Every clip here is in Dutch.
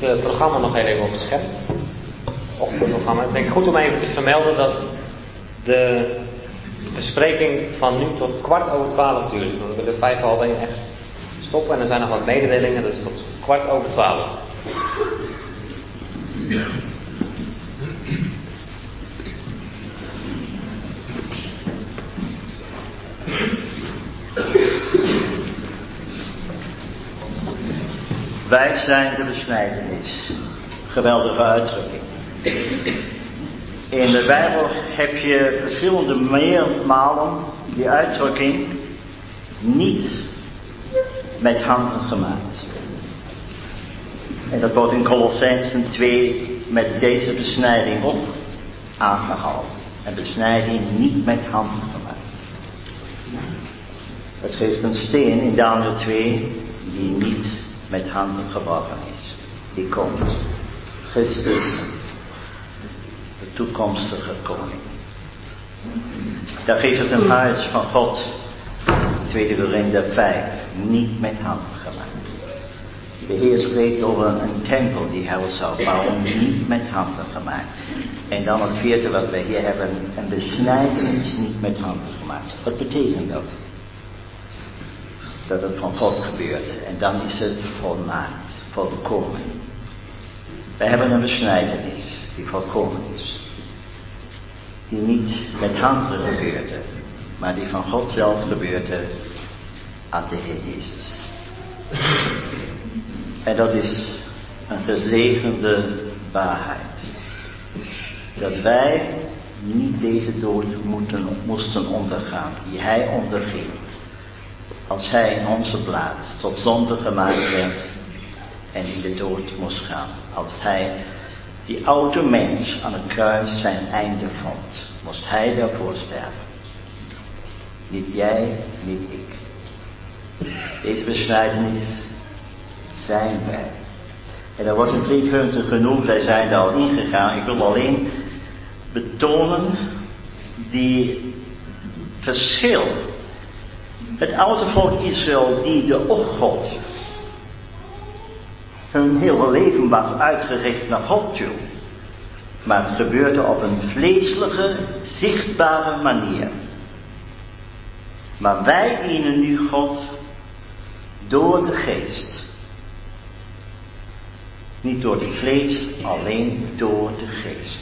het eh, programma nog heel even op het scherm. Ochtendprogramma. Is denk ik goed om even te vermelden dat de bespreking van nu tot kwart over twaalf duurt. Want we willen vijf half echt stoppen en er zijn nog wat mededelingen, dus tot kwart over twaalf. Wij zijn de besnijdenis. Geweldige uitdrukking. In de Bijbel heb je verschillende meermalen die uitdrukking niet met handen gemaakt. En dat wordt in Colossensen 2 met deze besnijding ook aangehaald. Een besnijding niet met handen gemaakt. Het geeft een steen in Daniel 2 die niet met handen geworpen is. Die komt. Christus, de toekomstige koning. Daar geeft het een huis van God. Tweede Korinther 5. Niet met handen gemaakt. De Heer spreekt over een tempel die hij zou bouwen, niet met handen gemaakt. En dan het vierde wat we hier hebben, een besnijdenis niet met handen gemaakt. Wat betekent dat? Dat het van God gebeurt. En dan is het volmaakt, volkomen. We hebben een besnijdenis die volkomen is. Die niet met handen gebeurde, maar die van God zelf gebeurde aan de Heer Jezus. En dat is een gezegende waarheid. Dat wij niet deze dood moeten, moesten ondergaan, die Hij onderging. Als Hij in onze plaats tot zonde gemaakt werd en in de dood moest gaan. Als Hij die oude mens aan het kruis zijn einde vond, moest Hij daarvoor sterven. Niet jij, niet ik. Deze besnijdenis zijn wij. En er wordt in drie punten genoemd, wij zijn daar al ingegaan. Ik wil alleen betonen die verschil. Het oude volk Israël die de God hun hele leven was uitgericht naar God toe. Maar het gebeurde op een vleeselijke, zichtbare manier. Maar wij dienen nu God door de geest. Niet door het vlees, alleen door de geest.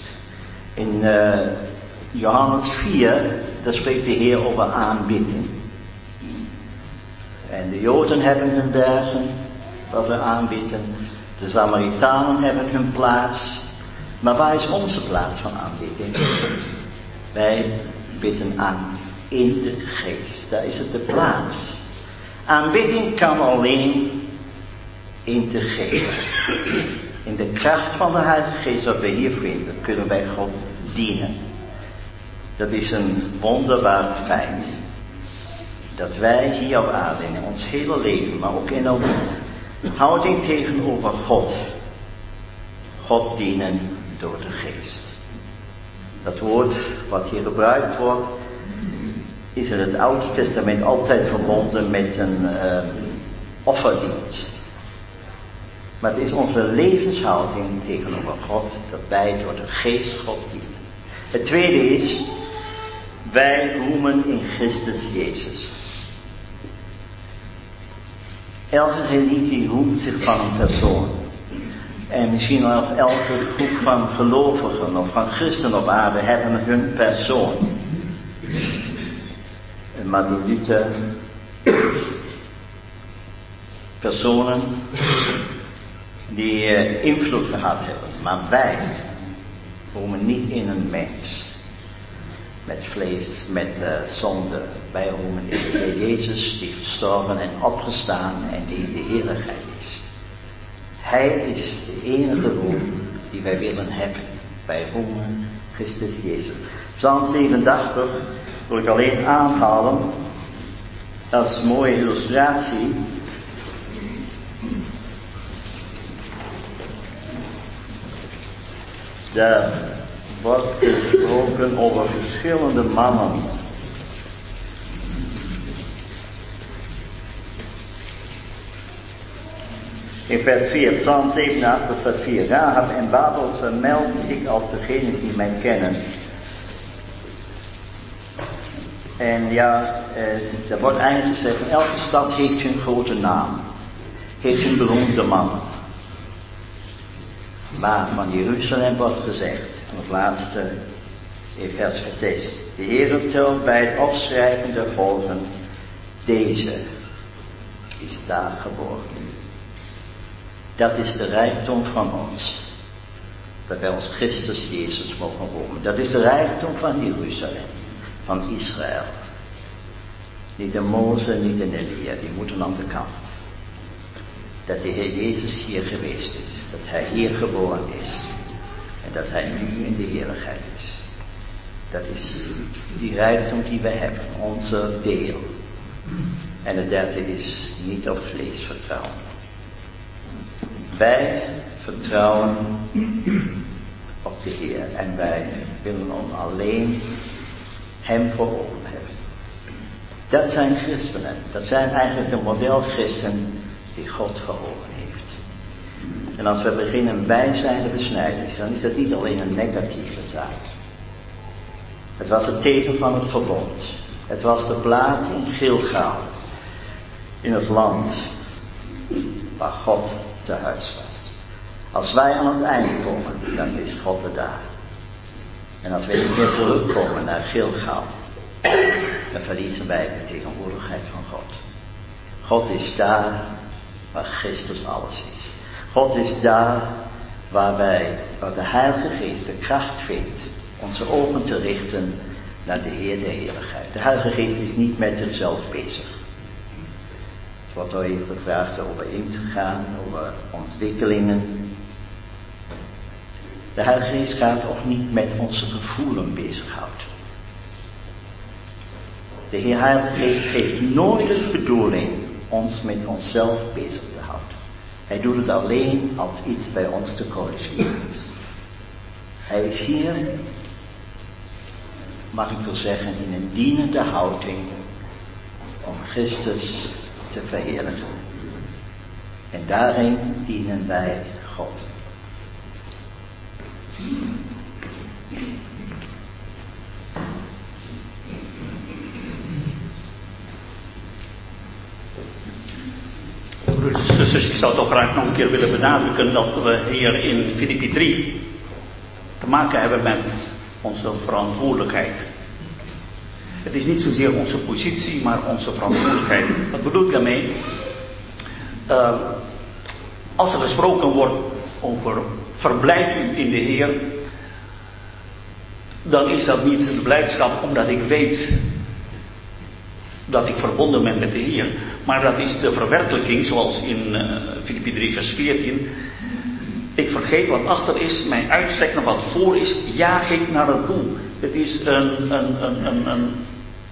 In uh, Johannes 4, daar spreekt de Heer over aanbidding. En de Joden hebben hun bergen waar ze aanbidden. De Samaritanen hebben hun plaats. Maar waar is onze plaats van aanbidding? Wij bidden aan in de geest. Daar is het de plaats. Aanbidding kan alleen in de geest. In de kracht van de Heilige Geest wat we hier vinden, kunnen wij God dienen. Dat is een wonderbaar feit. Dat wij hier op aarde in ons hele leven, maar ook in onze houding tegenover God, God dienen door de geest. Dat woord wat hier gebruikt wordt, is in het Oude Testament altijd verbonden met een uh, offerdienst. Maar het is onze levenshouding tegenover God dat wij door de geest God dienen. Het tweede is, wij roemen in Christus Jezus. Elke religie roemt zich van een persoon. En misschien wel elke groep van gelovigen of van christenen op aarde hebben hun persoon. En Martin Luther, personen die uh, invloed gehad hebben. Maar wij roemen niet in een mens. Met vlees, met uh, zonde. Wij roemen in de Heer Jezus die gestorven en opgestaan en die de heerlijkheid is. Hij is de enige roem die wij willen hebben. Wij roemen Christus Jezus. Psalm 87 wil ik alleen aanhalen als mooie illustratie Daar wordt gesproken over verschillende mannen. In vers 4, Psalm 87, vers 4. Rahab en Babel vermeld ik als degene die mij kennen. En ja, eh, er wordt eigenlijk gezegd, elke stad heeft een grote naam. Heeft een beroemde man. Maar van Jeruzalem wordt gezegd, en het laatste in vers 6. De Heer telt bij het afschrijven der volgen, deze is daar geboren. Dat is de rijkdom van ons. Dat wij ons Christus Jezus mogen wonen. Dat is de rijkdom van Jeruzalem, van Israël. Niet de Mozes, niet de Elia, die moeten aan de kant. Dat de Heer Jezus hier geweest is, dat Hij hier geboren is dat Hij nu in de heerlijkheid is. Dat is die rijkdom die wij hebben, onze deel. En het derde is niet op vlees vertrouwen. Wij vertrouwen op de Heer en wij willen ons alleen Hem voor ogen hebben. Dat zijn christenen. Dat zijn eigenlijk de modelchristen die God heeft. En als we beginnen wij zijn de besnijdenis, dan is dat niet alleen een negatieve zaak. Het was het teken van het verbond. Het was de plaats in Gilgaal. In het land waar God te huis was. Als wij aan het einde komen, dan is God er daar. En als wij niet meer terugkomen naar Gilgaal, dan verliezen wij de tegenwoordigheid van God. God is daar waar Christus alles is. God is daar waar wij, waar de Heilige Geest de kracht vindt onze ogen te richten naar de Heer Heerlijkheid. De Heilige Geest is niet met zichzelf bezig. Het wordt al even gevraagd over in te gaan, over ontwikkelingen. De Heilige Geest gaat ook niet met onze gevoelens bezighouden. De Heer Heilige Geest heeft nooit de bedoeling ons met onszelf bezig. Hij doet het alleen als iets bij ons te is. Hij is hier mag ik wel zeggen, in een dienende houding om Christus te verheerlijken. En daarin dienen wij God. Broeders en ik zou toch graag nog een keer willen benadrukken dat we hier in Filippi 3 te maken hebben met onze verantwoordelijkheid. Het is niet zozeer onze positie, maar onze verantwoordelijkheid. Wat bedoel ik daarmee? Uh, als er gesproken wordt over verblijd u in de Heer, dan is dat niet de blijdschap omdat ik weet dat ik verbonden ben met de Heer. Maar dat is de verwerkelijking, zoals in uh, Filippi 3, vers 14. Ik vergeet wat achter is, mijn uitstrek naar wat voor is, jaag ik naar het doel. Het is een, een, een, een,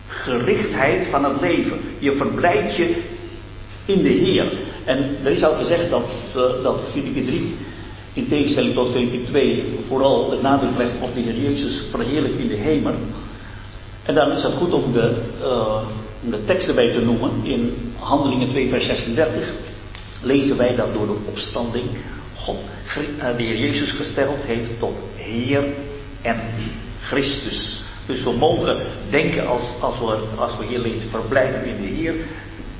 gerichtheid van het leven. Je verblijdt je in de Heer. En er is al gezegd dat, uh, dat Filippi 3, in tegenstelling tot Filippi 2, vooral het nadruk legt op de Heer Jezus verheerlijk in de hemel. En dan is het goed om de, uh, om de tekst erbij te noemen. In Handelingen 2, vers 36 lezen wij dat door de opstanding God, eh, de Heer Jezus gesteld heeft tot Heer en Christus. Dus we mogen denken als, als, we, als we hier lezen, verblijven in de Heer,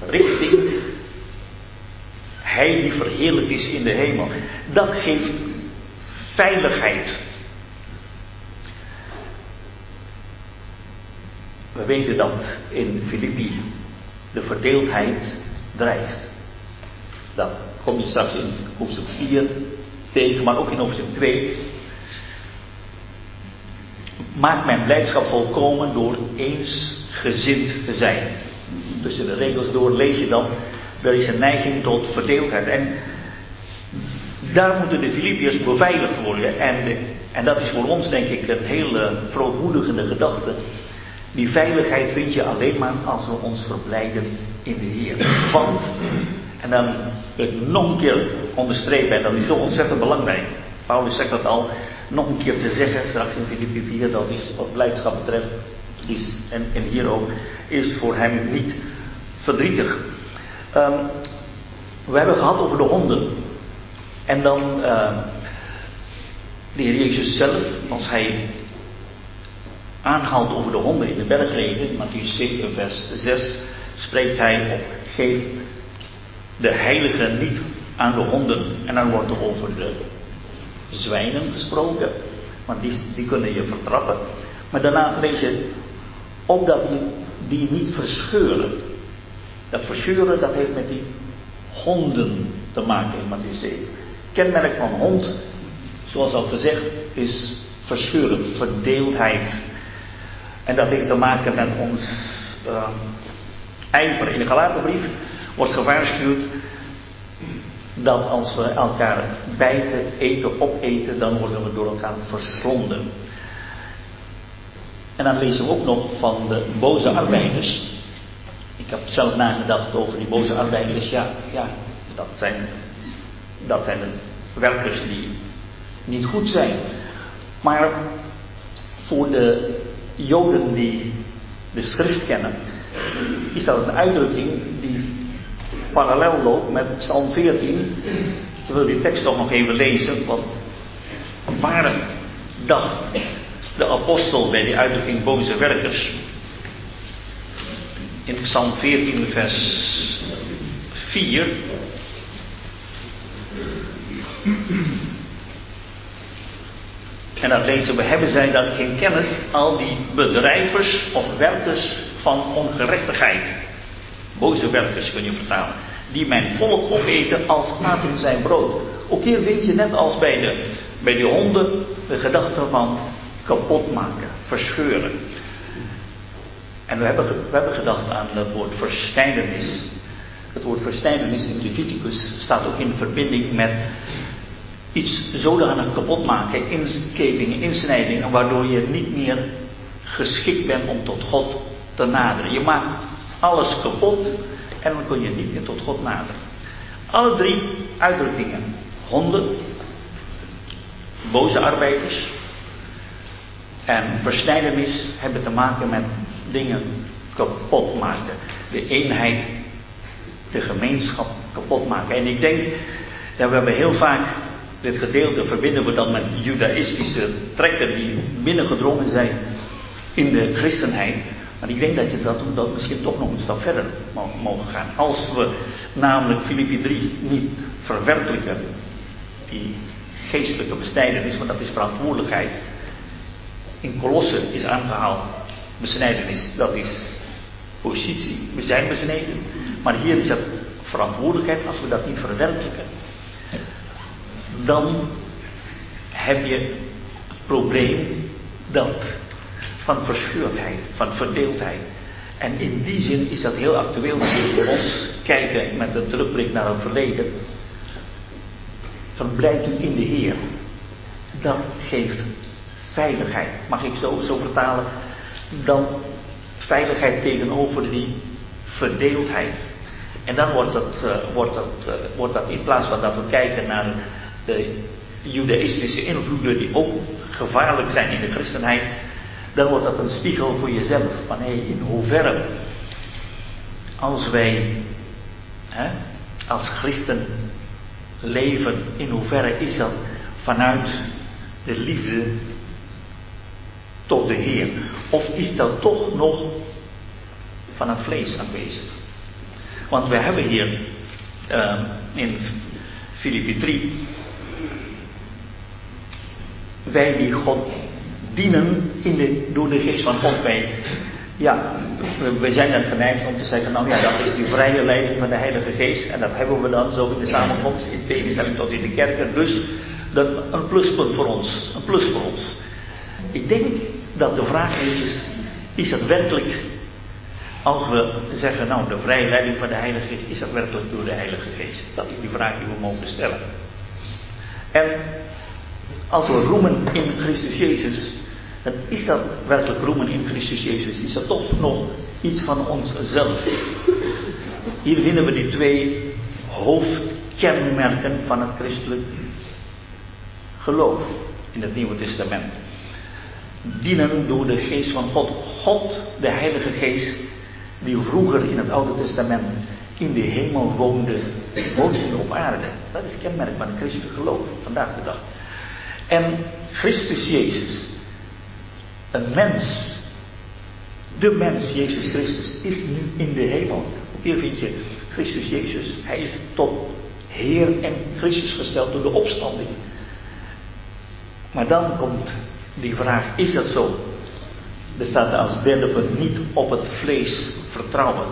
richting Hij die verheerlijk is in de hemel. Dat geeft veiligheid. We weten dat in Filippi de verdeeldheid dreigt. Dat kom je straks in hoofdstuk 4 tegen, maar ook in hoofdstuk 2. Maak mijn blijdschap volkomen door eensgezind te zijn. Tussen de regels door lees je dan, er is een neiging tot verdeeldheid. En daar moeten de Filippiërs beveiligd worden. En, en dat is voor ons denk ik een hele verootmoedigende gedachte. Die veiligheid vind je alleen maar als we ons verblijden in de Heer. Want, en dan ik nog een keer onderstrepen, en dat is zo ontzettend belangrijk. Paulus zegt dat al, nog een keer te zeggen, straks in Filippi 4, dat is wat blijdschap betreft, is, en, hier ook, is voor hem niet verdrietig. Um, we hebben gehad over de honden. En dan uh, de Heer Jezus zelf, als hij aanhaalt over de honden in de bergreden, Matthäus 7, vers 6, spreekt hij op: geef de heilige niet aan de honden. En dan wordt er over de zwijnen gesproken, want die, die kunnen je vertrappen. Maar daarna lees je opdat je die niet verscheuren. Dat verscheuren, dat heeft met die honden te maken in Matthäus 7. Kenmerk van hond, zoals al gezegd, is verscheuren, verdeeldheid. En dat heeft te maken met ons uh, ijver. In de Galatenbrief wordt gewaarschuwd dat als we elkaar bijten, eten, opeten, dan worden we door elkaar verslonden. En dan lezen we ook nog van de boze arbeiders. Ik heb zelf nagedacht over die boze arbeiders. Ja, ja dat, zijn, dat zijn de werkers die niet goed zijn. Maar voor de Joden die de schrift kennen, is dat een uitdrukking die parallel loopt met Psalm 14. Ik wil die tekst toch nog even lezen, want waar dacht de apostel bij die uitdrukking boze werkers? In Psalm 14, vers 4. En dan lezen we, hebben zij dan geen kennis, al die bedrijvers of werkers van ongerechtigheid. Boze werkers kun je vertalen. Die mijn volk opeten als aten zijn brood. Ook hier vind je net als bij de, bij de honden de gedachte van kapot maken, verscheuren. En we hebben, we hebben gedacht aan het woord versnijdenis. Het woord versnijdenis in Leviticus staat ook in verbinding met iets zodanig kapot maken, inkepingen, insnijdingen, waardoor je niet meer geschikt bent om tot God te naderen. Je maakt alles kapot en dan kun je niet meer tot God naderen. Alle drie uitdrukkingen, honden, boze arbeiders en versnijdenis, hebben te maken met dingen kapot maken. De eenheid, de gemeenschap kapot maken. En ik denk dat we hebben heel vaak dit gedeelte verbinden we dan met judaïstische trekken die binnengedrongen zijn in de christenheid. Maar ik denk dat je dat, dat misschien toch nog een stap verder mogen gaan. Als we namelijk Filippi 3 niet verwerkelijken, die geestelijke besnijdenis, want dat is verantwoordelijkheid. In Kolossen is aangehaald, besnijdenis, dat is positie. We zijn besneden. Maar hier is het verantwoordelijkheid als we dat niet verwerkelijken dan heb je het probleem dat van verscheurdheid, van verdeeldheid. En in die zin is dat heel actueel voor ons kijken met een terugblik naar het verleden. Verblijft u in de Heer. Dat geeft veiligheid. Mag ik zo, zo vertalen? Dan veiligheid tegenover die verdeeldheid. En dan wordt dat, uh, wordt, dat, uh, wordt dat in plaats van dat we kijken naar de judaïstische invloeden die ook gevaarlijk zijn in de christenheid, dan wordt dat een spiegel voor jezelf. Van hé, in hoeverre, als wij hè, als christen leven, in hoeverre is dat vanuit de liefde tot de Heer? Of is dat toch nog van het vlees aanwezig? Want we hebben hier uh, in Filippi 3 wij die God dienen in de, door de geest van God. Wij, ja, we zijn dan geneigd om te zeggen, nou ja, dat is die vrije leiding van de Heilige Geest. En dat hebben we dan zo in de samenkomst, in tegenstelling tot in de kerken. Dus dat, een pluspunt voor ons. Een plus voor ons. Ik denk dat de vraag is, is het werkelijk, als we zeggen, nou, de vrije leiding van de Heilige Geest, is dat werkelijk door de Heilige Geest? Dat is die vraag die we mogen stellen. En als we roemen in Christus Jezus, dan is dat werkelijk roemen in Christus Jezus. Is dat toch nog iets van onszelf? Hier vinden we die twee hoofdkenmerken van het christelijk geloof in het Nieuwe Testament. Dienen door de geest van God. God, de Heilige Geest, die vroeger in het Oude Testament in de hemel woonde woont hier op aarde. Dat is kenmerk van het christelijk geloof vandaag de dag. En Christus Jezus, een mens, de mens Jezus Christus, is nu in de hemel. Hier vind je Christus Jezus. Hij is tot Heer en Christus gesteld door de opstanding. Maar dan komt die vraag, is dat zo? Er staat als derde punt niet op het vlees vertrouwen.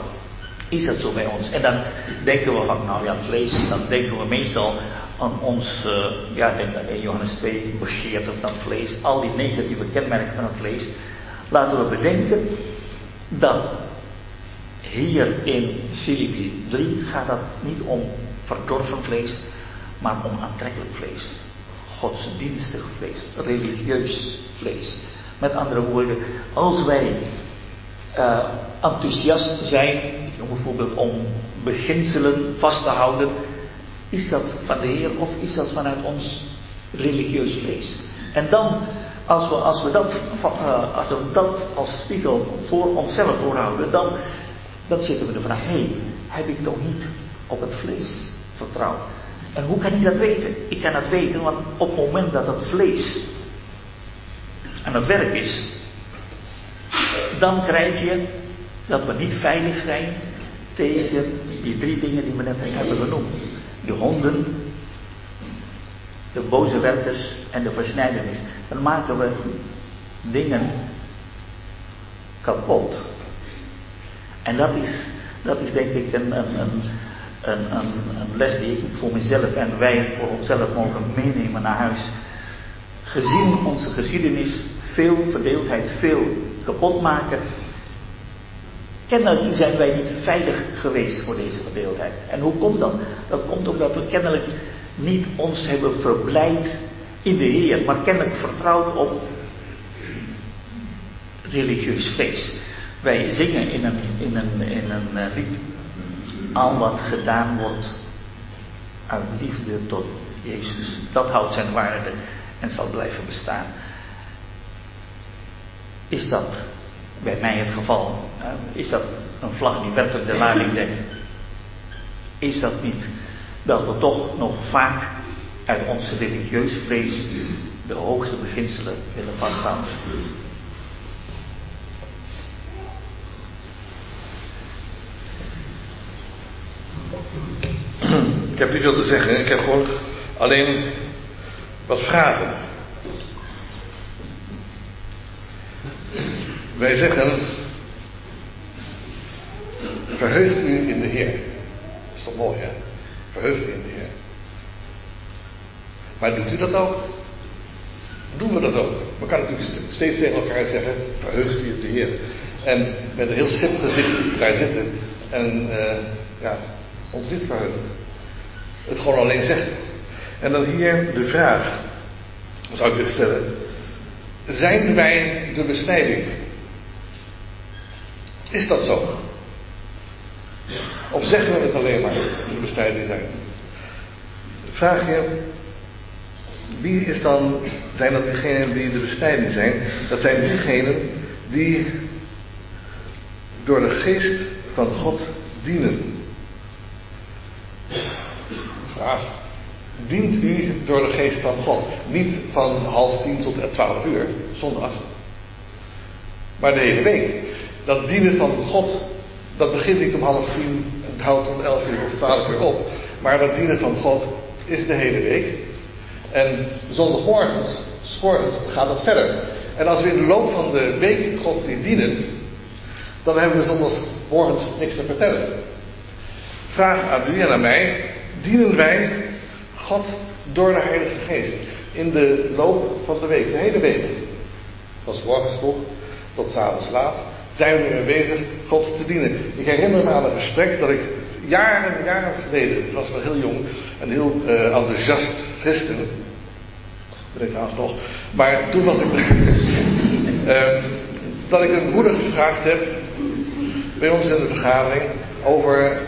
Is dat zo bij ons? En dan denken we van, nou ja, het vlees, dan denken we meestal aan ons, uh, ja, denk aan Johannes 2, begeerte van het vlees, al die negatieve kenmerken van het vlees. Laten we bedenken dat hier in Filippi 3 gaat het niet om verdorven vlees, maar om aantrekkelijk vlees. Godsdienstig vlees, religieus vlees. Met andere woorden, als wij uh, enthousiast zijn, bijvoorbeeld om beginselen vast te houden, is dat van de Heer of is dat vanuit ons religieus vlees? En dan, als we, als we, dat, uh, als we dat als spiegel voor onszelf voorhouden, dan, zitten we vraag, hé, hey, heb ik toch niet op het vlees vertrouwd? En hoe kan ik dat weten? Ik kan dat weten, want op het moment dat het vlees aan het werk is, dan krijg je dat we niet veilig zijn tegen die drie dingen die we net hebben genoemd. De honden, de boze werkers en de versnijdenis. Dan maken we dingen kapot. En dat is, dat is denk ik een, een, een, een, een les die ik voor mezelf en wij voor onszelf mogen meenemen naar huis. Gezien onze geschiedenis, veel verdeeldheid, veel kapot maken, Kennelijk zijn wij niet veilig geweest voor deze verdeeldheid. En hoe komt dat? Dat komt omdat we kennelijk niet ons hebben verblijd in de Heer, maar kennelijk vertrouwd op religieus feest. Wij zingen in een, in een, in een eh, lied al wat gedaan wordt uit liefde tot Jezus. Dat houdt zijn waarde en zal blijven bestaan. Is dat bij mij het geval, is dat een vlag die werkelijk de lading dekt? Is dat niet dat we toch nog vaak uit onze religieus vrees de hoogste beginselen willen vasthouden? Ik heb niet veel te zeggen, ik heb gewoon alleen wat vragen. Wij zeggen, verheugt u in de Heer. Dat is toch mooi, hè? Verheugt u in de Heer. Maar doet u dat ook? Doen we dat ook? We kunnen natuurlijk steeds tegen elkaar zeggen, verheugt u in de Heer. En met een heel simpel gezicht daar zitten en uh, ja, ons niet verheugen. Het gewoon alleen zeggen. En dan hier de vraag, zou ik willen stellen. Zijn wij de besnijding? Is dat zo? Of zeggen we het alleen maar dat we bestrijding zijn? Vraag je, wie is dan, zijn dat diegenen die de bestrijding zijn? Dat zijn diegenen die door de geest van God dienen. Vraag. Dient u door de geest van God? Niet van half tien tot twaalf uur, zondags. Maar de hele week dat dienen van God, dat begint niet om half tien en houdt om elf uur of twaalf uur op. Maar dat dienen van God is de hele week. En zondagmorgens, morgens gaat dat verder. En als we in de loop van de week God die dienen, dan hebben we zondagmorgens niks te vertellen. Vraag aan u en aan mij, dienen wij God door de Heilige Geest in de loop van de week, de hele week. Van morgens vroeg tot avonds laat zijn we mee bezig God te dienen. Ik herinner me aan een gesprek dat ik jaren en jaren geleden, ik was wel heel jong en heel uh, enthousiast christen, ben ik trouwens nog, maar toen was ik, uh, dat ik een moeder gevraagd heb bij ons in de vergadering over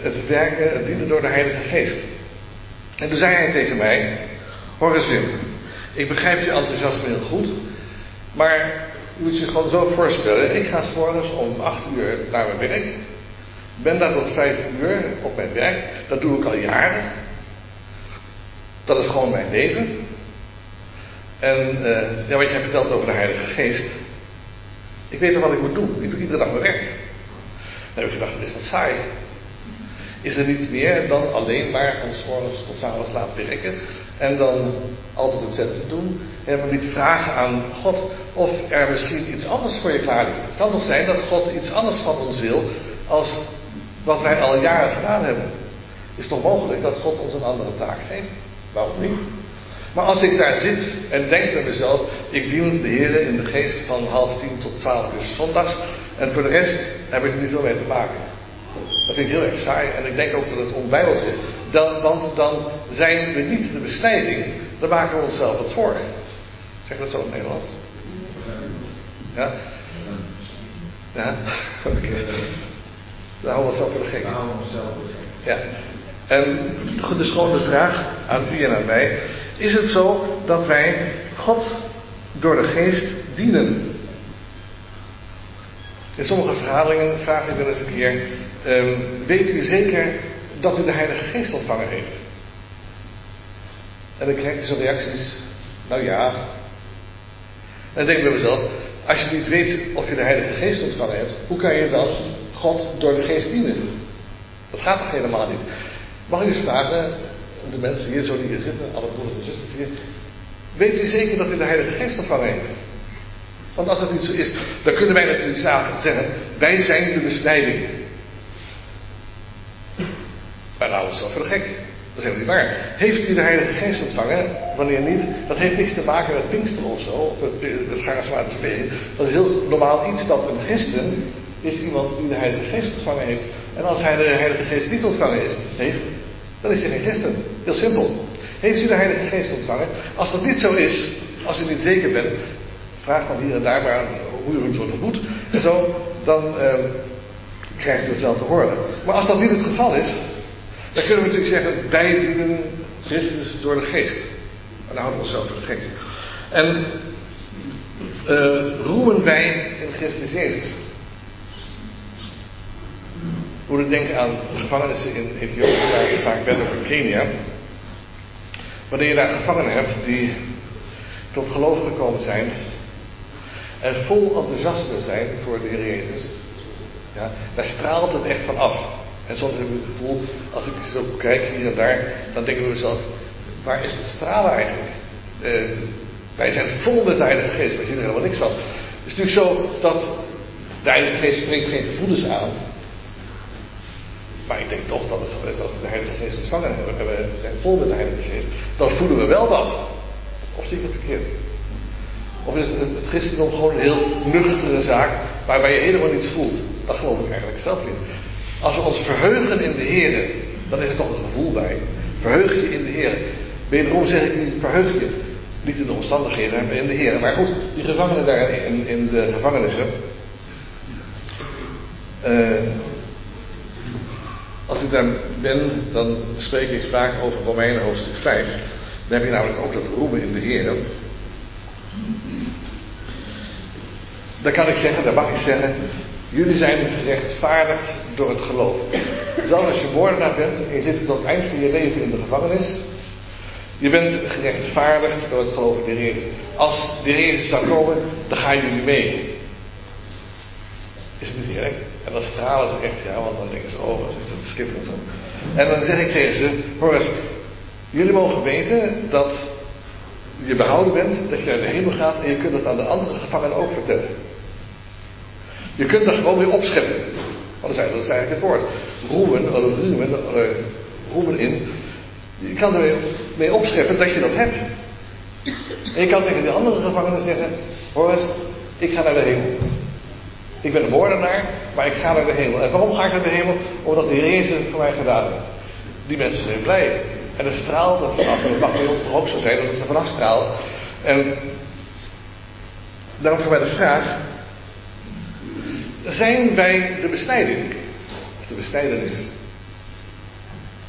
het werken, het dienen door de Heilige Geest. En toen zei hij tegen mij, hoor ik begrijp je enthousiasme heel goed, maar je moet je gewoon zo voorstellen. Ik ga s morgens om 8 uur naar mijn werk. ben daar tot vijf uur op mijn werk. Dat doe ik al jaren. Dat is gewoon mijn leven. En uh, ja, wat jij vertelt over de Heilige Geest. Ik weet al wat ik moet doen. Ik doe iedere dag mijn werk. Dan heb ik gedacht, is dat saai? Is er niet meer dan alleen maar van s'morgens tot s'avonds laten werken en dan altijd hetzelfde doen? En maar niet vragen aan God of er misschien iets anders voor je klaar ligt. Het kan toch zijn dat God iets anders van ons wil als wat wij al jaren gedaan hebben. Is toch mogelijk dat God ons een andere taak geeft? Waarom niet? Maar als ik daar zit en denk bij mezelf, ik dien de Heer in de geest van half tien tot twaalf uur zondags en voor de rest heb ik er niet veel mee te maken. Dat vind ik heel erg saai en ik denk ook dat het onbijbels is. Dan, want dan zijn we niet de besnijding, dan maken we onszelf wat voor. Zeg dat zo in het Nederlands? Ja? Ja? Oké. Okay. Dan houden we onszelf voor de gek. Ja. En dus gewoon de vraag aan u en aan mij. Is het zo dat wij God door de geest dienen? In sommige verhalingen vraag ik wel eens een keer: um, Weet u zeker dat u de Heilige Geest ontvangen heeft? En dan krijg je zo'n reacties: Nou ja. En dan denk ik bij mezelf: Als je niet weet of je de Heilige Geest ontvangen hebt, hoe kan je dan God door de Geest dienen? Dat gaat toch helemaal niet? Mag ik eens vragen, de mensen hier zo die hier zitten, alle broeders en zusters hier, weet u zeker dat u de Heilige Geest ontvangen heeft? Want als dat niet zo is, dan kunnen wij natuurlijk zeggen, wij zijn de besnijding. Nou is dat voor de gek. Dat is helemaal niet waar. Heeft u de Heilige Geest ontvangen? Wanneer niet? Dat heeft niks te maken met Pinkster of zo, of het, het charismatisch bewegen. Dat is heel normaal iets dat een christen is iemand die de Heilige Geest ontvangen heeft. En als hij de Heilige Geest niet ontvangen is, heeft, dan is hij geen christen. Heel simpel. Heeft u de Heilige Geest ontvangen? Als dat niet zo is, als u niet zeker bent, vraag dan hier en daar maar hoe u het wordt moet. En zo, dan uh, krijgt u het wel te horen. Maar als dat niet het geval is, dan kunnen we natuurlijk zeggen, wij dienen Christus door de geest. En dan houden we onszelf voor de gek. En uh, roemen wij in Christus Jezus. We moeten denken aan gevangenissen in Ethiopië, waar ik vaak ben, of in Kenia. Wanneer je daar gevangenen hebt die tot geloof gekomen zijn en vol enthousiasme zijn voor de Heer Jezus, ja, daar straalt het echt van af. En soms heb ik het gevoel, als ik zo kijk hier en daar, dan denk ik bij mezelf, waar is het stralen eigenlijk? Uh, wij zijn vol met de Heilige Geest, je ziet er helemaal niks van. Het is natuurlijk zo dat de Heilige Geest spreekt geen gevoelens aan. Maar ik denk toch dat het als we de Heilige Geest ontvangen hebben en we zijn vol met de Heilige Geest, dan voelen we wel wat. Of zie ik het verkeerd? Of is het, het christendom gewoon een heel nuchtere zaak waarbij je helemaal niets voelt? Dat geloof ik eigenlijk zelf niet. Als we ons verheugen in de Heer, dan is er toch een gevoel bij. Verheug je in de Heer. Wederom zeg ik niet, verheug je. Niet in de omstandigheden, maar in de Heer. Maar goed, die gevangenen daar in, in de gevangenissen. Uh, als ik daar ben, dan spreek ik vaak over Romeinen hoofdstuk 5. Dan heb je namelijk ook dat roemen in de Heer. Dan kan ik zeggen, dan mag ik zeggen, jullie zijn gerechtvaardigd door het geloof. Zelfs als je moordenaar bent en je zit tot het eind van je leven in de gevangenis, je bent gerechtvaardigd door het geloof in de Jezus. Als de Jezus zou komen, dan gaan jullie mee. Is het niet eerlijk? En dan stralen ze echt, ja, want dan denken ze, oh, wat is dat schitterend. En dan zeg ik tegen ze, hoor eens, jullie mogen weten dat je behouden bent, dat je naar de hemel gaat en je kunt het aan de andere gevangenen ook vertellen. Je kunt er gewoon weer opscheppen. Want dat is eigenlijk het woord. Roemen, uh, roemen, uh, roemen in. Je kan er mee opscheppen dat je dat hebt. En je kan tegen die andere gevangenen zeggen: Hoor ik ga naar de hemel. Ik ben een moordenaar, maar ik ga naar de hemel. En waarom ga ik naar de hemel? Omdat de Heer Jezus het voor mij gedaan heeft. Die mensen zijn blij. En dan straalt het vanaf. En het mag bij ons ook zo zijn dat het er vanaf straalt. En daarom voor mij de vraag. Zijn wij de besnijding? Of de besnijdenis?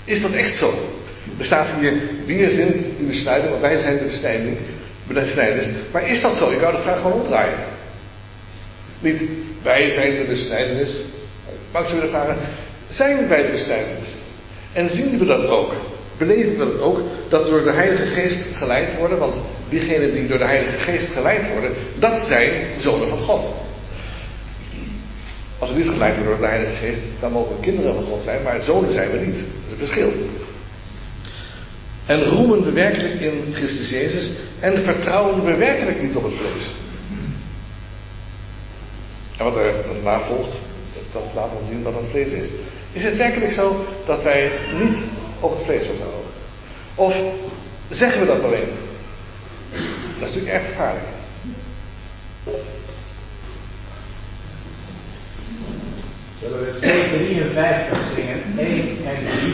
Is dat echt zo? Er staat hier, wie er zijn die besnijden, want wij zijn de besnijding, besnijders. Maar is dat zo? Ik wou de vraag gewoon omdraaien. Niet, wij zijn de besnijdenis. Maar ik zou willen vragen, zijn wij de strijders. En zien we dat ook? Beleven we dat ook? Dat we door de Heilige Geest geleid worden? Want diegenen die door de Heilige Geest geleid worden, dat zijn zonen van God. Als we niet geleid worden door de Heilige Geest, dan mogen we kinderen van God zijn, maar zonen zijn we niet. Dat is het verschil. En roemen we werkelijk in Christus Jezus en vertrouwen we werkelijk niet op het vlees. En wat er daarna volgt, dat laat ons zien wat het vlees is. Is het werkelijk zo dat wij niet op het vlees vertrouwen? Of zeggen we dat alleen? Dat is natuurlijk erg gevaarlijk. Zullen we 253 zingen? 1 en 3.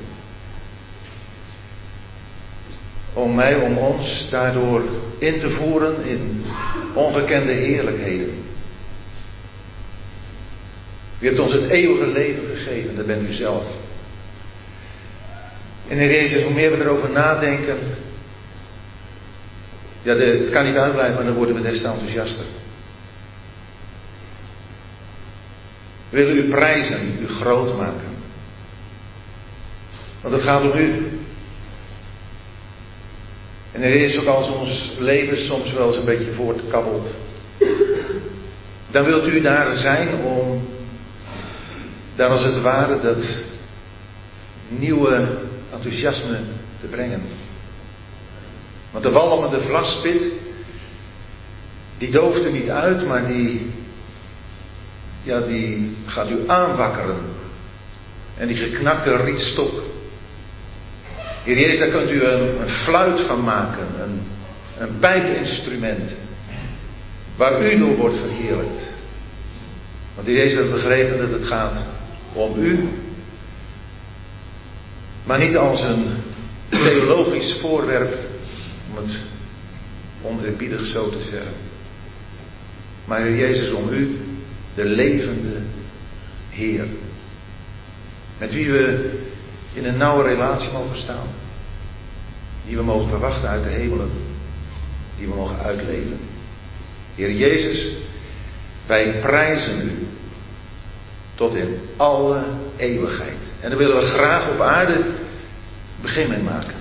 Om mij, om ons daardoor in te voeren in ongekende heerlijkheden. U hebt ons het eeuwige leven gegeven, dat bent u zelf. En Heer Jezus, hoe meer we erover nadenken, ja, het kan niet uitblijven, maar dan worden we des te enthousiaster. We willen u prijzen, u groot maken. Want het gaat om u. En er is ook als ons leven soms wel eens een beetje voortkabbelt. Dan wilt u daar zijn om, daar als het ware, dat nieuwe enthousiasme te brengen. Want de walmende vlaspit, die dooft u niet uit, maar die, ja, die gaat u aanwakkeren. En die geknakte rietstok. Heer Jezus, daar kunt u een, fluit van maken, een, een waar u door wordt verheerlijkt. Want Heer Jezus heeft begrepen dat het gaat om u, maar niet als een theologisch voorwerp, om het oneerbiedig zo te zeggen. Maar Heer Jezus, om u, de levende Heer. Met wie we in een nauwe relatie mogen staan. Die we mogen verwachten uit de hemelen. Die we mogen uitleven. Heer Jezus, wij prijzen u tot in alle eeuwigheid. En daar willen we graag op aarde begin mee maken.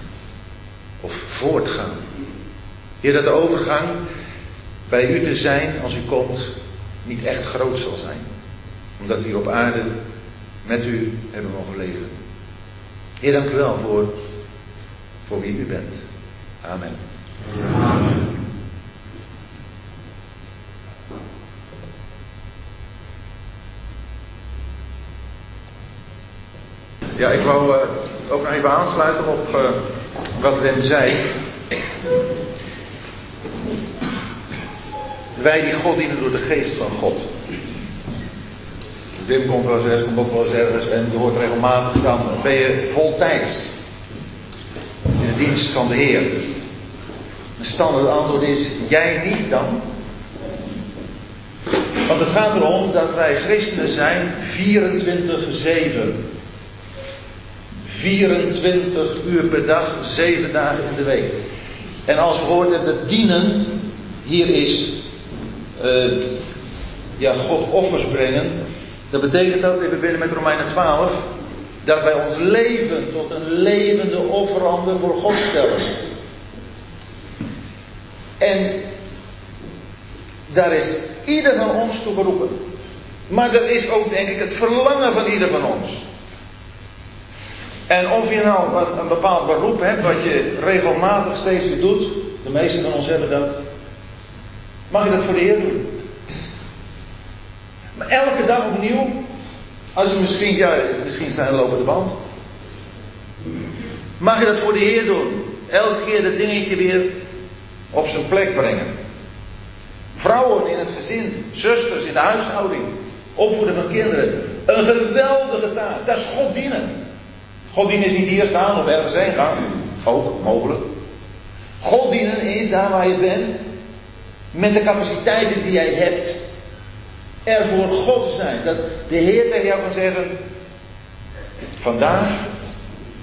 Of voortgaan. Heer, dat de overgang bij u te zijn als u komt niet echt groot zal zijn. Omdat we hier op aarde met u hebben mogen leven. Heer, dank u wel voor, wie u bent. Amen. Amen. Ja, ik wou uh, ook even aansluiten op uh, wat Wim zei. Wij die God dienen door de geest van God. Wim komt wel eens komt ook wel eens ergens en je hoort regelmatig dan ben je voltijds in de dienst van de Heer. Een standaard antwoord is, jij niet dan? Want het gaat erom dat wij christenen zijn 24-7. 24 uur per dag, 7 dagen in de week. En als we hoort hebben, dienen, hier is uh, ja, God offers brengen. Dat betekent dat, even binnen met Romeinen 12, dat wij ons leven tot een levende offerander voor God stellen. En daar is ieder van ons toe geroepen. Maar dat is ook denk ik het verlangen van ieder van ons. En of je nou een, een bepaald beroep hebt wat je regelmatig steeds weer doet, de meesten van ons hebben dat, mag je dat voor de Heer doen. Maar elke dag opnieuw, als je misschien, ja, misschien zijn lopende band, mag je dat voor de Heer doen. Elke keer dat dingetje weer op zijn plek brengen. Vrouwen in het gezin, zusters in de huishouding, opvoeden van kinderen. Een geweldige taak, dat is God dienen. God dienen is niet hier staan of ergens heen gaan, ook mogelijk. God dienen is daar waar je bent, met de capaciteiten die jij hebt, er voor God zijn. Dat de Heer tegen jou kan zeggen: Vandaag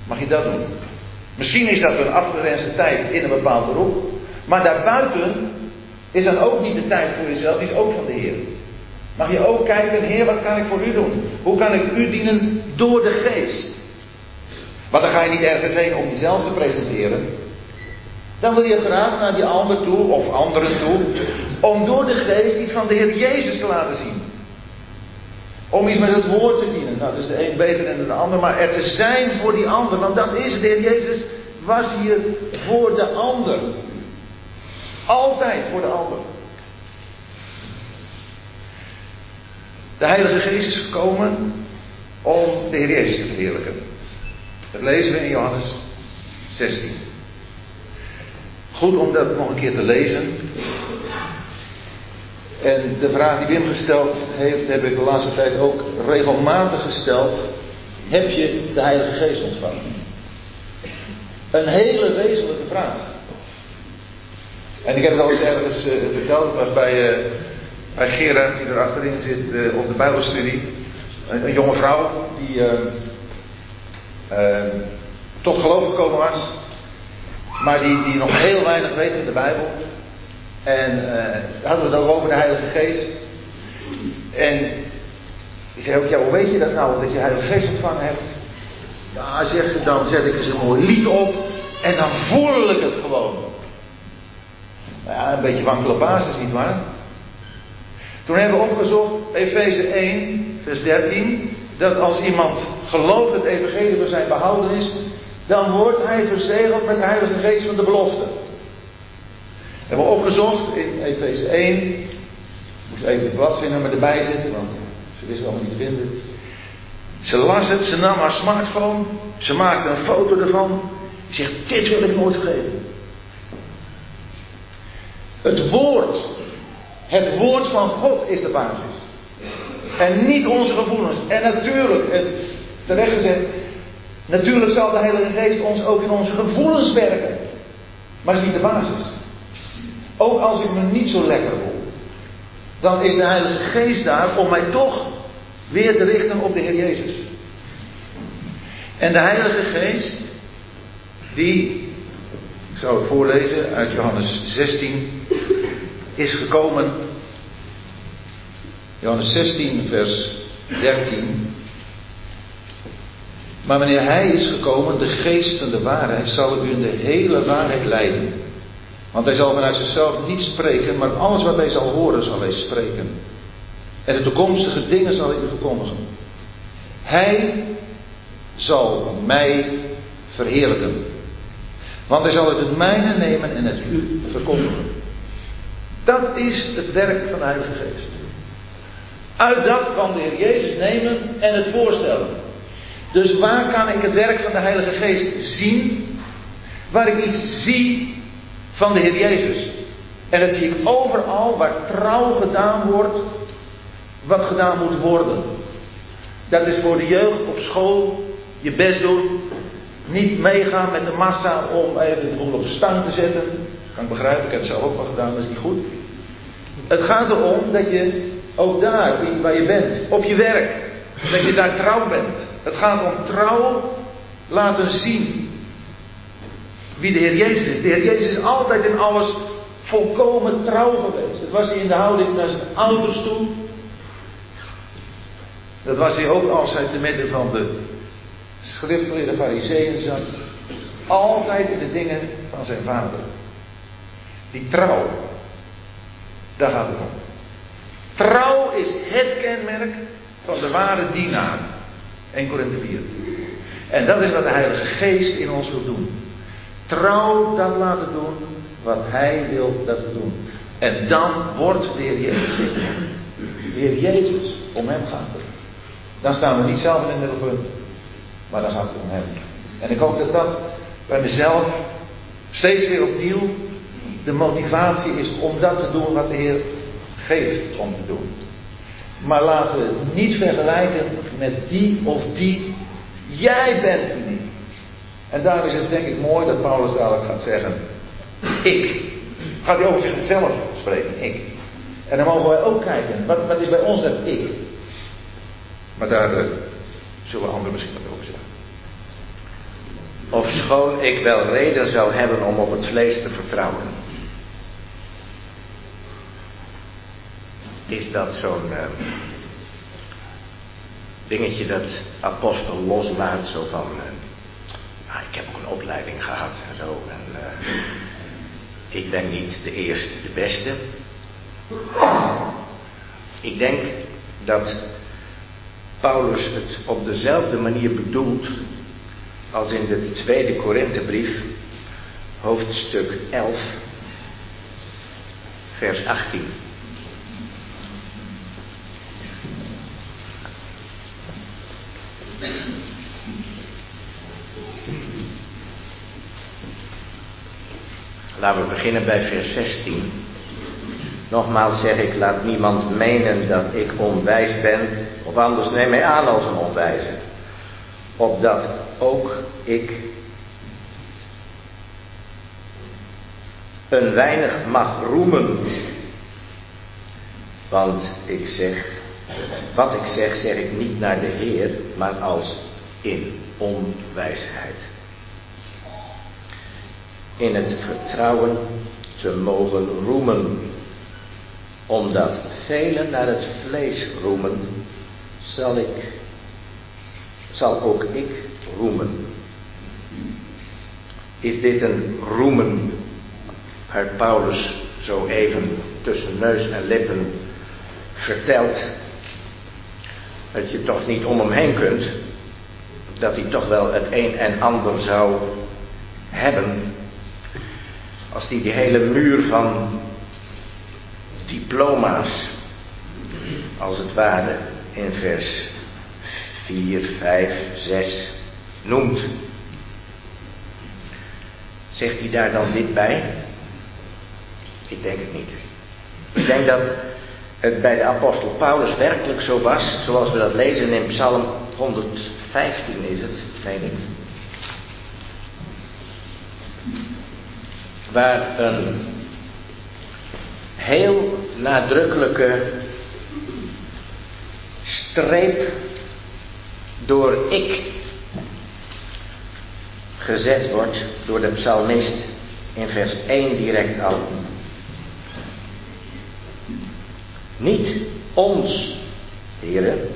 mag je dat doen. Misschien is dat een afgerenste tijd in een bepaald beroep. Maar daarbuiten is dan ook niet de tijd voor jezelf, die is ook van de Heer. Mag je ook kijken, Heer, wat kan ik voor u doen? Hoe kan ik u dienen door de geest? Maar dan ga je niet ergens heen om jezelf te presenteren. Dan wil je graag naar die ander toe, of anderen toe, om door de geest iets van de Heer Jezus te laten zien. Om iets met het woord te dienen. Nou, dus de een beter dan de ander, maar er te zijn voor die ander. Want dat is. De Heer Jezus was hier voor de ander. Altijd voor de ander. De Heilige Geest is gekomen om de Heer Jezus te verheerlijken. Dat lezen we in Johannes 16. Goed om dat nog een keer te lezen. En de vraag die Wim gesteld heeft, heb ik de laatste tijd ook regelmatig gesteld. Heb je de Heilige Geest ontvangen? Een hele wezenlijke vraag. En ik heb het al eens ergens uh, verteld, maar bij, uh, bij Gerard, die er achterin zit uh, op de Bijbelstudie. Een, een jonge vrouw die tot geloof gekomen was. Maar die, die nog heel weinig weet van de Bijbel. En uh, hadden we het ook over de Heilige Geest. En ik zei ook, ja, hoe weet je dat nou, dat je Heilige Geest ontvangen hebt? Ja, zegt ze, dan zet ik eens een lied op en dan voel ik het gewoon. Nou ja, een beetje wankele basis, nietwaar? Toen hebben we opgezocht, Efeze 1, vers 13. dat als iemand gelooft het evangelie van zijn behouden is, dan wordt hij verzegeld met de Heilige Geest van de belofte. We hebben opgezocht in Efeze 1. Ik moest even het bladzijnummer erbij zetten, want ze wisten allemaal niet te vinden. Ze las het, ze nam haar smartphone, ze maakte een foto ervan. Ze zegt, dit wil ik nooit vergeten. Het woord, het woord van God is de basis. En niet onze gevoelens. En natuurlijk, en terecht gezegd, natuurlijk zal de Heilige Geest ons ook in onze gevoelens werken. Maar is niet de basis. Ook als ik me niet zo lekker voel, dan is de Heilige Geest daar om mij toch weer te richten op de Heer Jezus. En de Heilige Geest, die, ik zou het voorlezen uit Johannes 16, is gekomen. Johannes 16, vers 13. Maar wanneer Hij is gekomen, de geest van de waarheid, zal u in de hele waarheid leiden. Want hij zal vanuit zichzelf niet spreken, maar alles wat hij zal horen zal hij spreken. En de toekomstige dingen zal hij verkondigen. Hij zal mij verheerlijken. Want hij zal het het mijne nemen en het u verkondigen. Dat is het werk van de Heilige Geest. Uit dat kan de Heer Jezus nemen en het voorstellen. Dus waar kan ik het werk van de Heilige Geest zien? Waar ik iets zie van de Heer Jezus. En dat zie ik overal waar trouw gedaan wordt, wat gedaan moet worden. Dat is voor de jeugd op school je best doen. Niet meegaan met de massa om even de boel op stang te zetten. Kan ik begrijpen, ik heb het zelf ook wel gedaan, dat is niet goed. Het gaat erom dat je ook daar, waar je bent, op je werk, dat je daar trouw bent. Het gaat om trouw laten zien wie de Heer Jezus is. De Heer Jezus is altijd in alles volkomen trouw geweest. Dat was hij in de houding naar zijn ouders toe. Dat was hij ook als hij te midden van de schriftgeleerde fariseeën zat. Altijd in de dingen van zijn vader. Die trouw. Daar gaat het om. Trouw is het kenmerk van de ware dienaar. 1 Korinthe 4. En dat is wat de Heilige Geest in ons wil doen. Trouw dat laten doen wat Hij wil dat we doen. En dan wordt de Heer Jezus De Heer Jezus, om Hem gaat het. Dan staan we niet zelf in het middelpunt, maar dan gaat het om Hem. En ik hoop dat dat bij mezelf steeds weer opnieuw de motivatie is om dat te doen wat de Heer geeft om te doen. Maar laten we het niet vergelijken met die of die. Jij bent uniek. En daar is het denk ik mooi dat Paulus dadelijk gaat zeggen: Ik. Gaat hij over zichzelf spreken, ik. En dan mogen wij ook kijken, wat, wat is bij ons dat ik? Maar daar uh, zullen anderen misschien wat over zeggen. Ofschoon ik wel reden zou hebben om op het vlees te vertrouwen. Is dat zo'n uh, dingetje dat apostel loslaat, zo van. Uh, Ik heb ook een opleiding gehad en zo. En, uh, ik ben niet de eerste, de beste. Ik denk dat Paulus het op dezelfde manier bedoelt als in de tweede Korinthebrief, hoofdstuk 11, vers 18. Laten we beginnen bij vers 16. Nogmaals zeg ik, laat niemand menen dat ik onwijs ben, of anders neem mij aan als een onwijze. Opdat ook ik een weinig mag roemen. Want ik zeg, wat ik zeg, zeg ik niet naar de Heer, maar als in onwijsheid in het vertrouwen te mogen roemen. Omdat velen naar het vlees roemen, zal ik, zal ook ik roemen. Is dit een roemen waar Paulus zo even tussen neus en lippen vertelt? dat je toch niet om hem heen kunt, dat hij toch wel het een en ander zou hebben. Als hij die hele muur van diploma's, als het ware, in vers 4, 5, 6 noemt. Zegt hij daar dan dit bij? Ik denk het niet. Ik denk dat het bij de apostel Paulus werkelijk zo was, zoals we dat lezen in Psalm 115 is het, denk ik. Waar een heel nadrukkelijke streep door ik gezet wordt door de psalmist in vers 1 direct al. Niet ons, heren,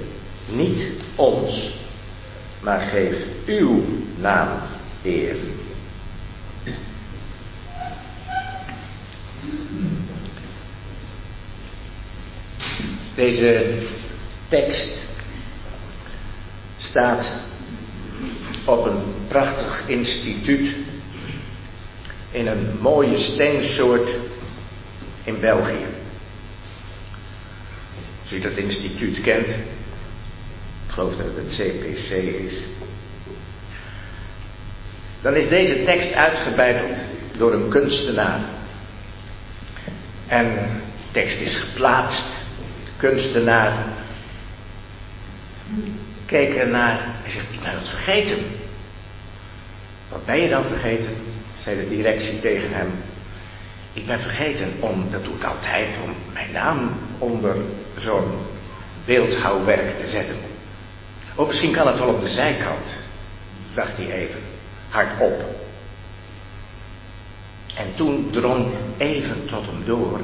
niet ons, maar geef uw naam eer. Deze tekst staat op een prachtig instituut in een mooie steensoort in België. Als u dat instituut kent, ik geloof dat het CPC is, dan is deze tekst uitgebeiteld door een kunstenaar. En de tekst is geplaatst. Kunstenaar keek ernaar en zegt, ik ben het vergeten. Wat ben je dan vergeten? zei de directie tegen hem. Ik ben vergeten om, dat doe ik altijd, om mijn naam onder zo'n beeldhouwwerk te zetten. Oh, misschien kan het wel op de zijkant, dacht hij even, hardop. En toen drong even tot hem door.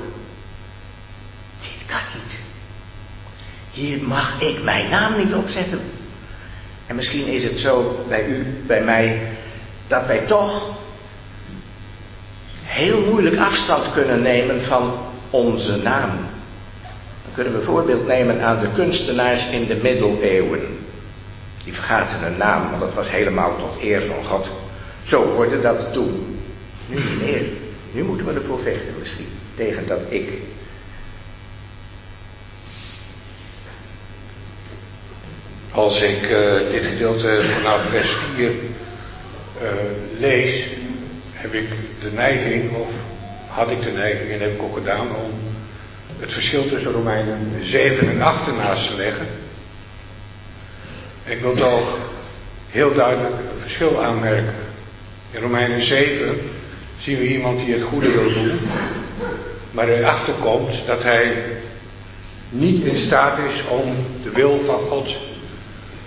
Dit kan niet. Hier mag ik mijn naam niet opzetten. En misschien is het zo bij u, bij mij, dat wij toch heel moeilijk afstand kunnen nemen van onze naam. Dan kunnen we voorbeeld nemen aan de kunstenaars in de middeleeuwen. Die vergaten hun naam, want dat was helemaal tot eer van God. Zo hoorde dat toen. Nu niet meer. Nu moeten we ervoor vechten misschien. Tegen dat ik. Als ik uh, dit gedeelte vanaf vers 4 uh, lees, heb ik de neiging, of had ik de neiging en heb ik ook gedaan, om het verschil tussen Romeinen 7 en 8 ernaast te leggen. Ik wil toch heel duidelijk een verschil aanmerken. In Romeinen 7 zien we iemand die het goede wil doen, maar erachter komt dat hij niet in staat is om de wil van God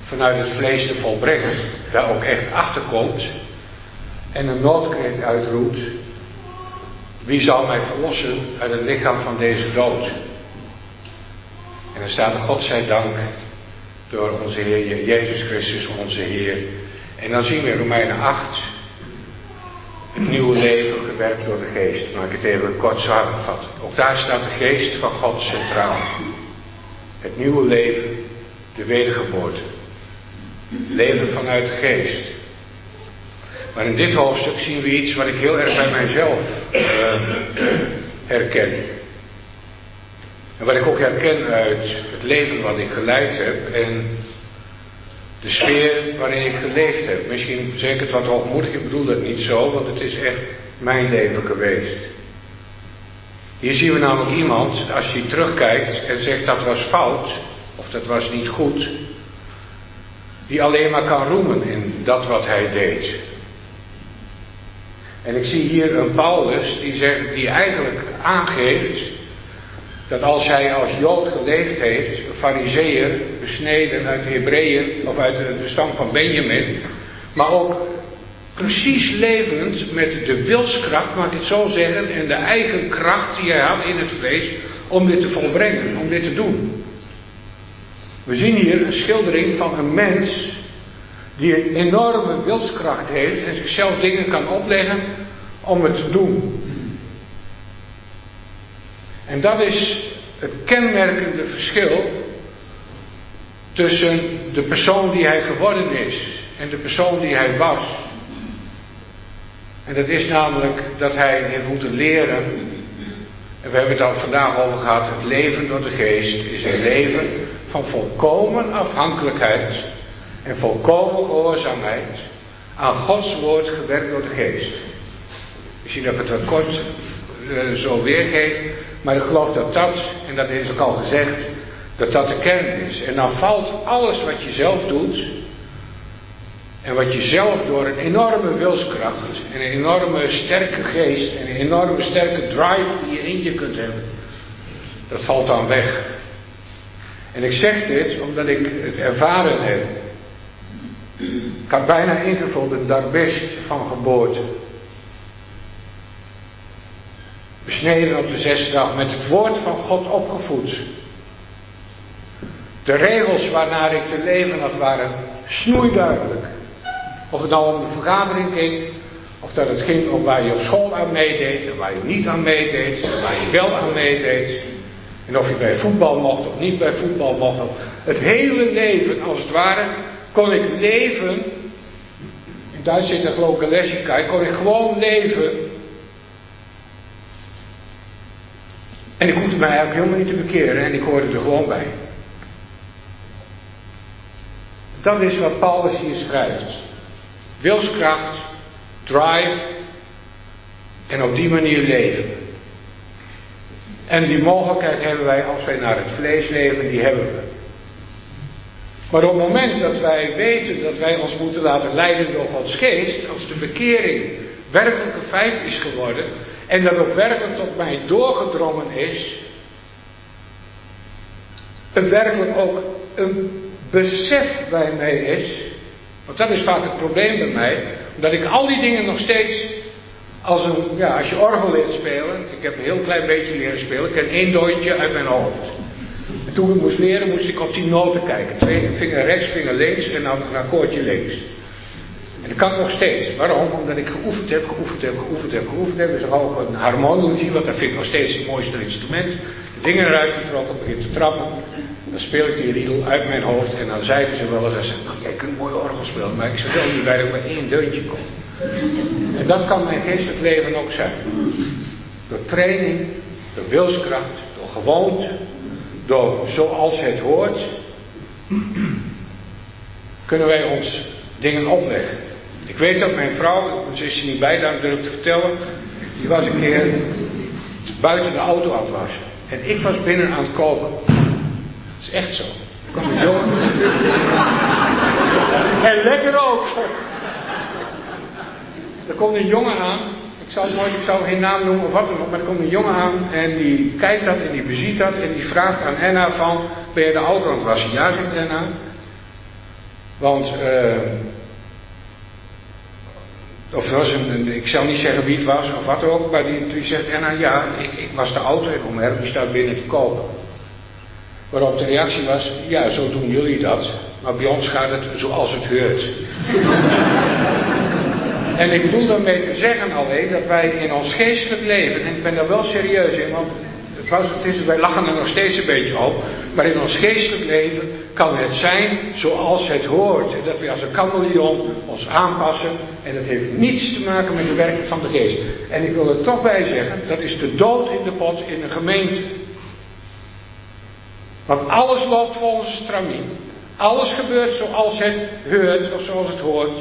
vanuit het vlees te volbrengen, daar ook echt achter komt en een noodkreet uitroept: Wie zal mij verlossen uit het lichaam van deze dood? En dan staat er God zij dank door onze Heer Jezus Christus, onze Heer. En dan zien we in Romeinen 8 het nieuwe leven gewerkt door de geest. Maak het even kort samenvatten. Ook daar staat de geest van God centraal. Het nieuwe leven, de wedergeboorte. Leven vanuit de geest. Maar in dit hoofdstuk zien we iets wat ik heel erg bij mijzelf uh, herken. En wat ik ook herken uit het leven wat ik geleid heb en de sfeer waarin ik geleefd heb. Misschien ik het wat hoogmoedig, ik bedoel dat niet zo, want het is echt mijn leven geweest. Hier zien we namelijk iemand, als je terugkijkt en zegt dat was fout, of dat was niet goed, die alleen maar kan roemen in dat wat hij deed. En ik zie hier een Paulus die, zegt, die eigenlijk aangeeft dat als hij als Jood geleefd heeft, fariseer, besneden uit de Hebreeën of uit de stam van Benjamin, maar ook precies levend met de wilskracht, mag ik het zo zeggen, en de eigen kracht die hij had in het vlees om dit te volbrengen, om dit te doen. We zien hier een schildering van een mens die een enorme wilskracht heeft en zichzelf dingen kan opleggen om het te doen. En dat is het kenmerkende verschil tussen de persoon die hij geworden is en de persoon die hij was. En dat is namelijk dat hij heeft moeten leren, en we hebben het al vandaag over gehad, het leven door de geest is een leven van volkomen afhankelijkheid en volkomen gehoorzaamheid aan Gods woord gewerkt door de geest. Misschien dat ik het wat kort uh, zo weergeef, maar ik geloof dat dat, en dat is ook al gezegd, dat dat de kern is. En dan valt alles wat je zelf doet, en wat je zelf door een enorme wilskracht en een enorme sterke geest en een enorme sterke drive die je in je kunt hebben, dat valt dan weg. En ik zeg dit omdat ik het ervaren heb. Ik had bijna ingevuld een darbist van geboorte. Besneden op de zesde dag, met het woord van God opgevoed. De regels waarnaar ik te leven had waren snoeiduidelijk. Of het nou om de vergadering ging, of dat het ging om waar je op school aan meedeed, en waar je niet aan meedeed, en waar je wel aan meedeed. En of je bij voetbal mocht of niet bij voetbal mocht. Het hele leven, als het ware, kon ik leven. In Duits zit ik een kon ik gewoon leven. En ik hoefde mij eigenlijk helemaal niet te bekeren en ik hoorde er gewoon bij. Dat is wat Paulus hier schrijft. Wilskracht, drive en op die manier leven. En die mogelijkheid hebben wij als wij naar het vlees leven, die hebben we. Maar op het moment dat wij weten dat wij ons moeten laten leiden door Gods geest, als de bekering werkelijk een feit is geworden en dat ook werkelijk tot mij doorgedrongen is, werkelijk ook een besef bij mij is, want dat is vaak het probleem bij mij, dat ik al die dingen nog steeds als een, ja, als je orgel leert spelen, ik heb een heel klein beetje leren spelen, ik ken één dooitje uit mijn hoofd. En toen ik moest leren, moest ik op die noten kijken. Twee vinger rechts, vinger links en dan een akkoordje links. En dat kan nog steeds. Waarom? Omdat ik geoefend heb, geoefend heb, geoefend heb, geoefend heb. Dus ook een harmonie want dat vind ik nog steeds het mooiste instrument. Dingen eruit getrokken, begin te trappen. Dan speel ik die riedel uit mijn hoofd en dan zeiden ze wel eens, nou, jij kunt mooi orgel spelen, maar ik zou wel niet bij dat ik bij één deuntje kom. En dat kan mijn geestelijk leven ook zijn. Door training, door wilskracht, door gewoonte, door zoals het hoort, kunnen wij ons dingen opleggen. Ik weet dat mijn vrouw, ze is er niet bij, daar durf te vertellen, die was een keer buiten de auto aan het. En ik was binnen aan het koken. Dat is echt zo. Er kwam een jongen. en lekker ook. Er komt een jongen aan. Ik zal, nooit, ik zal geen naam noemen of wat dan ook. Maar er komt een jongen aan. En die kijkt dat en die beziet dat. En die vraagt aan Enna van. Ben je de auto aan het wassen? Ja, zegt Enna. Want. Uh, of het was een, ik zal niet zeggen wie het was of wat ook, maar die, die zegt Enna, ja, ik, ik was de auto en Omer, die staat binnen te kopen. Waarop de reactie was, ja, zo doen jullie dat, maar bij ons gaat het zoals het heurt. en ik bedoel daarmee te zeggen alleen dat wij in ons geestelijk leven, en ik ben daar wel serieus in, want het was, het is, wij lachen er nog steeds een beetje op, maar in ons geestelijk leven kan het zijn zoals het hoort. En dat we als een kameleon ons aanpassen. En dat heeft niets te maken met de werking van de geest. En ik wil er toch bij zeggen, dat is de dood in de pot in een gemeente. Want alles loopt volgens een stramien. Alles gebeurt zoals het heurt of zoals het hoort.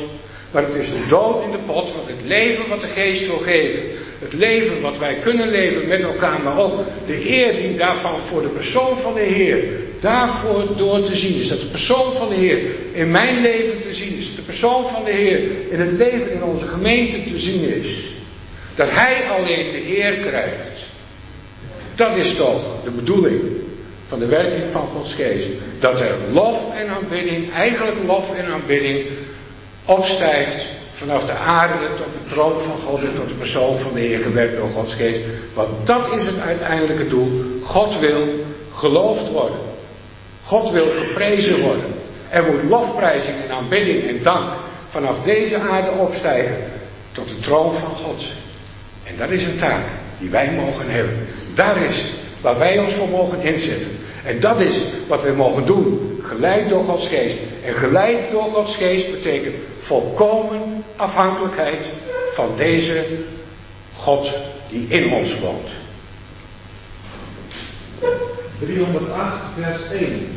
Maar het is de dood in de pot van het leven wat de geest wil geven. Het leven wat wij kunnen leven met elkaar, maar ook de eer die daarvan voor de persoon van de Heer daarvoor door te zien is. Dat de persoon van de Heer in mijn leven te zien is. De persoon van de Heer in het leven in onze gemeente te zien is. Dat Hij alleen de eer krijgt. Dat is toch de bedoeling van de werking van Gods geest. Dat er lof en aanbidding, eigenlijk lof en aanbidding, opstijgt vanaf de aarde tot de troon van God en tot de persoon van de Heer gewerkt door Gods geest. Want dat is het uiteindelijke doel. God wil geloofd worden. God wil geprezen worden. Er moet lofprijzing en aanbidding en dank vanaf deze aarde opstijgen tot de troon van God. En dat is een taak die wij mogen hebben. Daar is waar wij ons voor mogen inzetten. En dat is wat we mogen doen. Geleid door Gods geest. En geleid door Gods geest betekent volkomen afhankelijkheid van deze God die in ons woont. 308 vers 1.